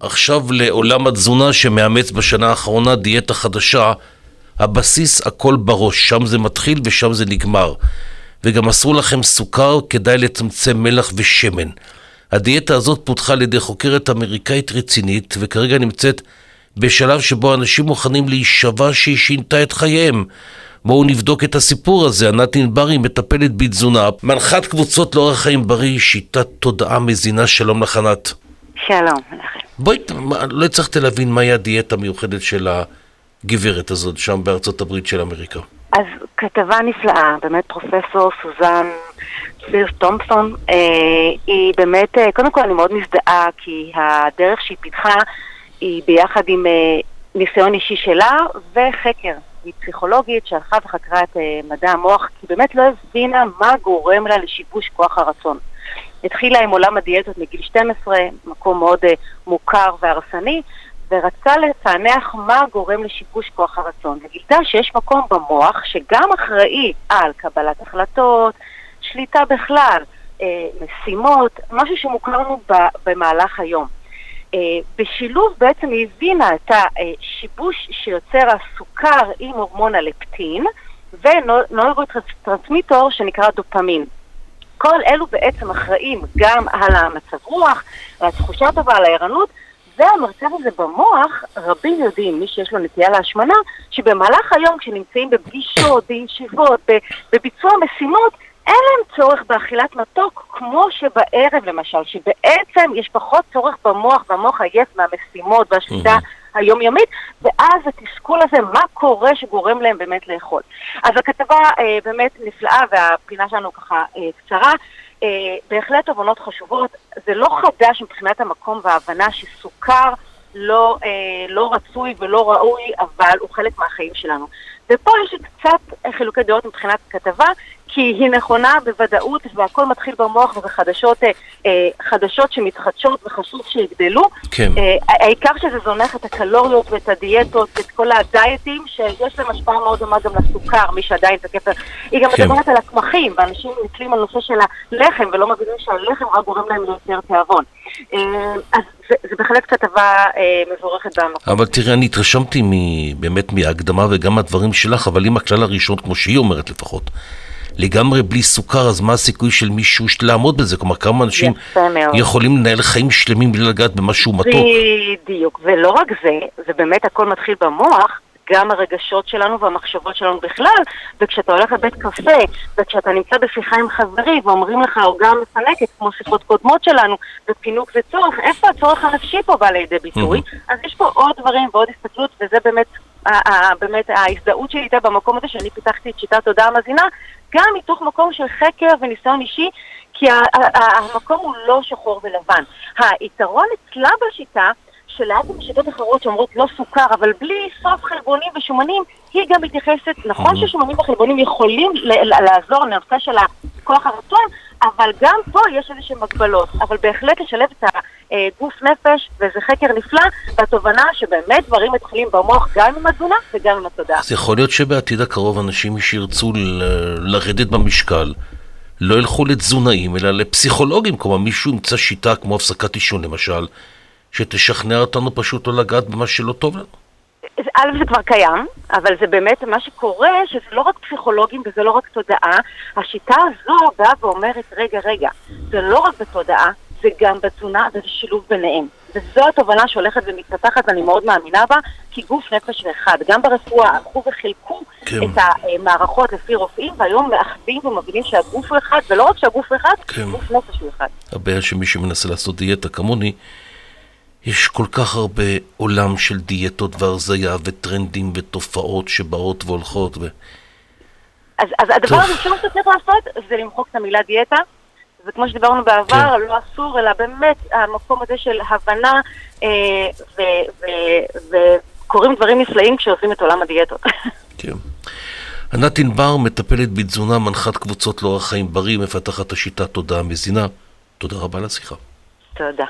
עכשיו לעולם התזונה שמאמץ בשנה האחרונה דיאטה חדשה. הבסיס הכל בראש, שם זה מתחיל ושם זה נגמר. וגם אסור לכם סוכר, כדאי לצמצם מלח ושמן. הדיאטה הזאת פותחה על ידי חוקרת אמריקאית רצינית, וכרגע נמצאת בשלב שבו אנשים מוכנים להישבע שהיא שינתה את חייהם. בואו נבדוק את הסיפור הזה. ענת ענברי מטפלת בתזונה, מנחת קבוצות לאורח חיים בריא, שיטת תודעה מזינה. שלום לך ענת. שלום לכם. בואי, לא הצלחתי להבין מהי הדיאטה המיוחדת של הגברת הזאת שם בארצות הברית של אמריקה. אז כתבה נפלאה, באמת פרופסור סוזן פירס תומפסון, אה, היא באמת, אה, קודם כל אני מאוד מזדהה כי הדרך שהיא פיתחה היא ביחד עם אה, ניסיון אישי שלה וחקר. היא פסיכולוגית שהלכה וחקרה את אה, מדע המוח, כי באמת לא הבינה מה גורם לה לשיבוש כוח הרצון. התחילה עם עולם הדיאטות מגיל 12, מקום מאוד אה, מוכר והרסני, ורצה לפענח מה גורם לשיבוש כוח הרצון. וגילתה שיש מקום במוח שגם אחראי על קבלת החלטות, שליטה בכלל, אה, משימות, משהו שמוכר לנו במהלך היום. אה, בשילוב בעצם היא הבינה את השיבוש שיוצר הסוכר עם הורמון הלפטין ונוירוטרנסמיטור שנקרא דופמין. כל אלו בעצם אחראים גם על המצב רוח, על התחושה טובה, על הערנות, והמרכז הזה במוח, רבים יודעים, מי שיש לו נטייה להשמנה, שבמהלך היום כשנמצאים בפגישות, בישיבות, בביצוע משימות, אין להם צורך באכילת מתוק כמו שבערב למשל, שבעצם יש פחות צורך במוח, והמוח עייף מהמשימות והשליטה mm-hmm. היומיומית, ואז התסכול הזה, מה קורה שגורם להם באמת לאכול. אז הכתבה אה, באמת נפלאה, והפינה שלנו ככה אה, קצרה. אה, בהחלט תובנות חשובות, זה לא חדש מבחינת המקום וההבנה שסוכר לא, אה, לא רצוי ולא ראוי, אבל הוא חלק מהחיים שלנו. ופה יש קצת חילוקי דעות מבחינת כתבה, כי היא נכונה בוודאות והכל מתחיל במוח וזה חדשות, אה, אה, חדשות שמתחדשות וחשוב שיגדלו. כן. אה, העיקר שזה זונח את הקלוריות ואת הדיאטות ואת כל הדייטים שיש להם השפעה מאוד דומה גם לסוכר, מי שעדיין כפר. היא גם כן. מדברת על הקמחים, ואנשים נתלים על נושא של הלחם ולא מבינים שהלחם רק גורם להם ליותר תיאבון. אז זה, זה בהחלט כתבה אה, מבורכת במקום. אבל תראה, אני התרשמתי באמת מההקדמה וגם מהדברים שלך, אבל אם הכלל הראשון, כמו שהיא אומרת לפחות, לגמרי בלי סוכר, אז מה הסיכוי של מישהו לעמוד בזה? כלומר, כמה אנשים יכולים לנהל חיים שלמים בלי לגעת במשהו מתוק? בדיוק, ולא רק זה, זה באמת הכל מתחיל במוח. גם הרגשות שלנו והמחשבות שלנו בכלל, וכשאתה הולך לבית קפה, וכשאתה נמצא בשיחה עם חברי ואומרים לך עוגה מפנקת, כמו שיחות קודמות שלנו, ופינוק זה צורך, איפה הצורך הנפשי פה בא לידי ביטוי? Mm-hmm. אז יש פה עוד דברים ועוד הסתכלות, וזה באמת, באמת ההזדהות שלי איתה במקום הזה, שאני פיתחתי את שיטת תודעה המזינה, גם מתוך מקום של חקר וניסיון אישי, כי המקום הוא לא שחור ולבן. היתרון אצלה בשיטה, שלהבדיל בשיטות אחרות שאומרות לא סוכר, אבל בלי סוף חלבונים ושומנים, היא גם מתייחסת, נכון ששומנים וחלבונים יכולים לעזור לנושא של הכוח הרצון, אבל גם פה יש איזה שהן מגבלות. אבל בהחלט לשלב את הגוף נפש, וזה חקר נפלא, והתובנה שבאמת דברים מתחילים במוח גם עם התזונה וגם עם התודעה. אז יכול להיות שבעתיד הקרוב אנשים שירצו לרדת במשקל, לא ילכו לתזונאים, אלא לפסיכולוגים, כלומר מישהו ימצא שיטה כמו הפסקת עישון למשל, שתשכנע אותנו פשוט לא לגעת במה שלא טוב לנו. א', זה כבר קיים, אבל זה באמת מה שקורה, שזה לא רק פסיכולוגים וזה לא רק תודעה. השיטה הזו באה ואומרת, רגע, רגע, זה לא רק בתודעה, זה גם בתזונה, וזה שילוב ביניהם. וזו התובנה שהולכת ומתפתחת, ואני מאוד מאמינה בה, כי גוף נפש ואחד. גם ברפואה הלכו וחילקו כן. את המערכות לפי רופאים, והיום מאחדים ומבינים שהגוף הוא אחד, ולא רק שהגוף הוא אחד, כן. גוף נפש הוא אחד. הבעיה שמי שמנסה לעשות דיאטה כמוני, יש כל כך הרבה עולם של דיאטות והרזייה וטרנדים ותופעות שבאות והולכות ו... אז, אז הדבר הראשון שאתה צריך לעשות זה למחוק את המילה דיאטה וכמו שדיברנו בעבר, כן. לא אסור, אלא באמת המקום הזה של הבנה אה, וקורים דברים נפלאים כשעושים את עולם הדיאטות. כן. ענת ענבר מטפלת בתזונה, מנחת קבוצות לאורח חיים בריא, מפתחת השיטה תודעה מזינה. תודה רבה על השיחה. תודה.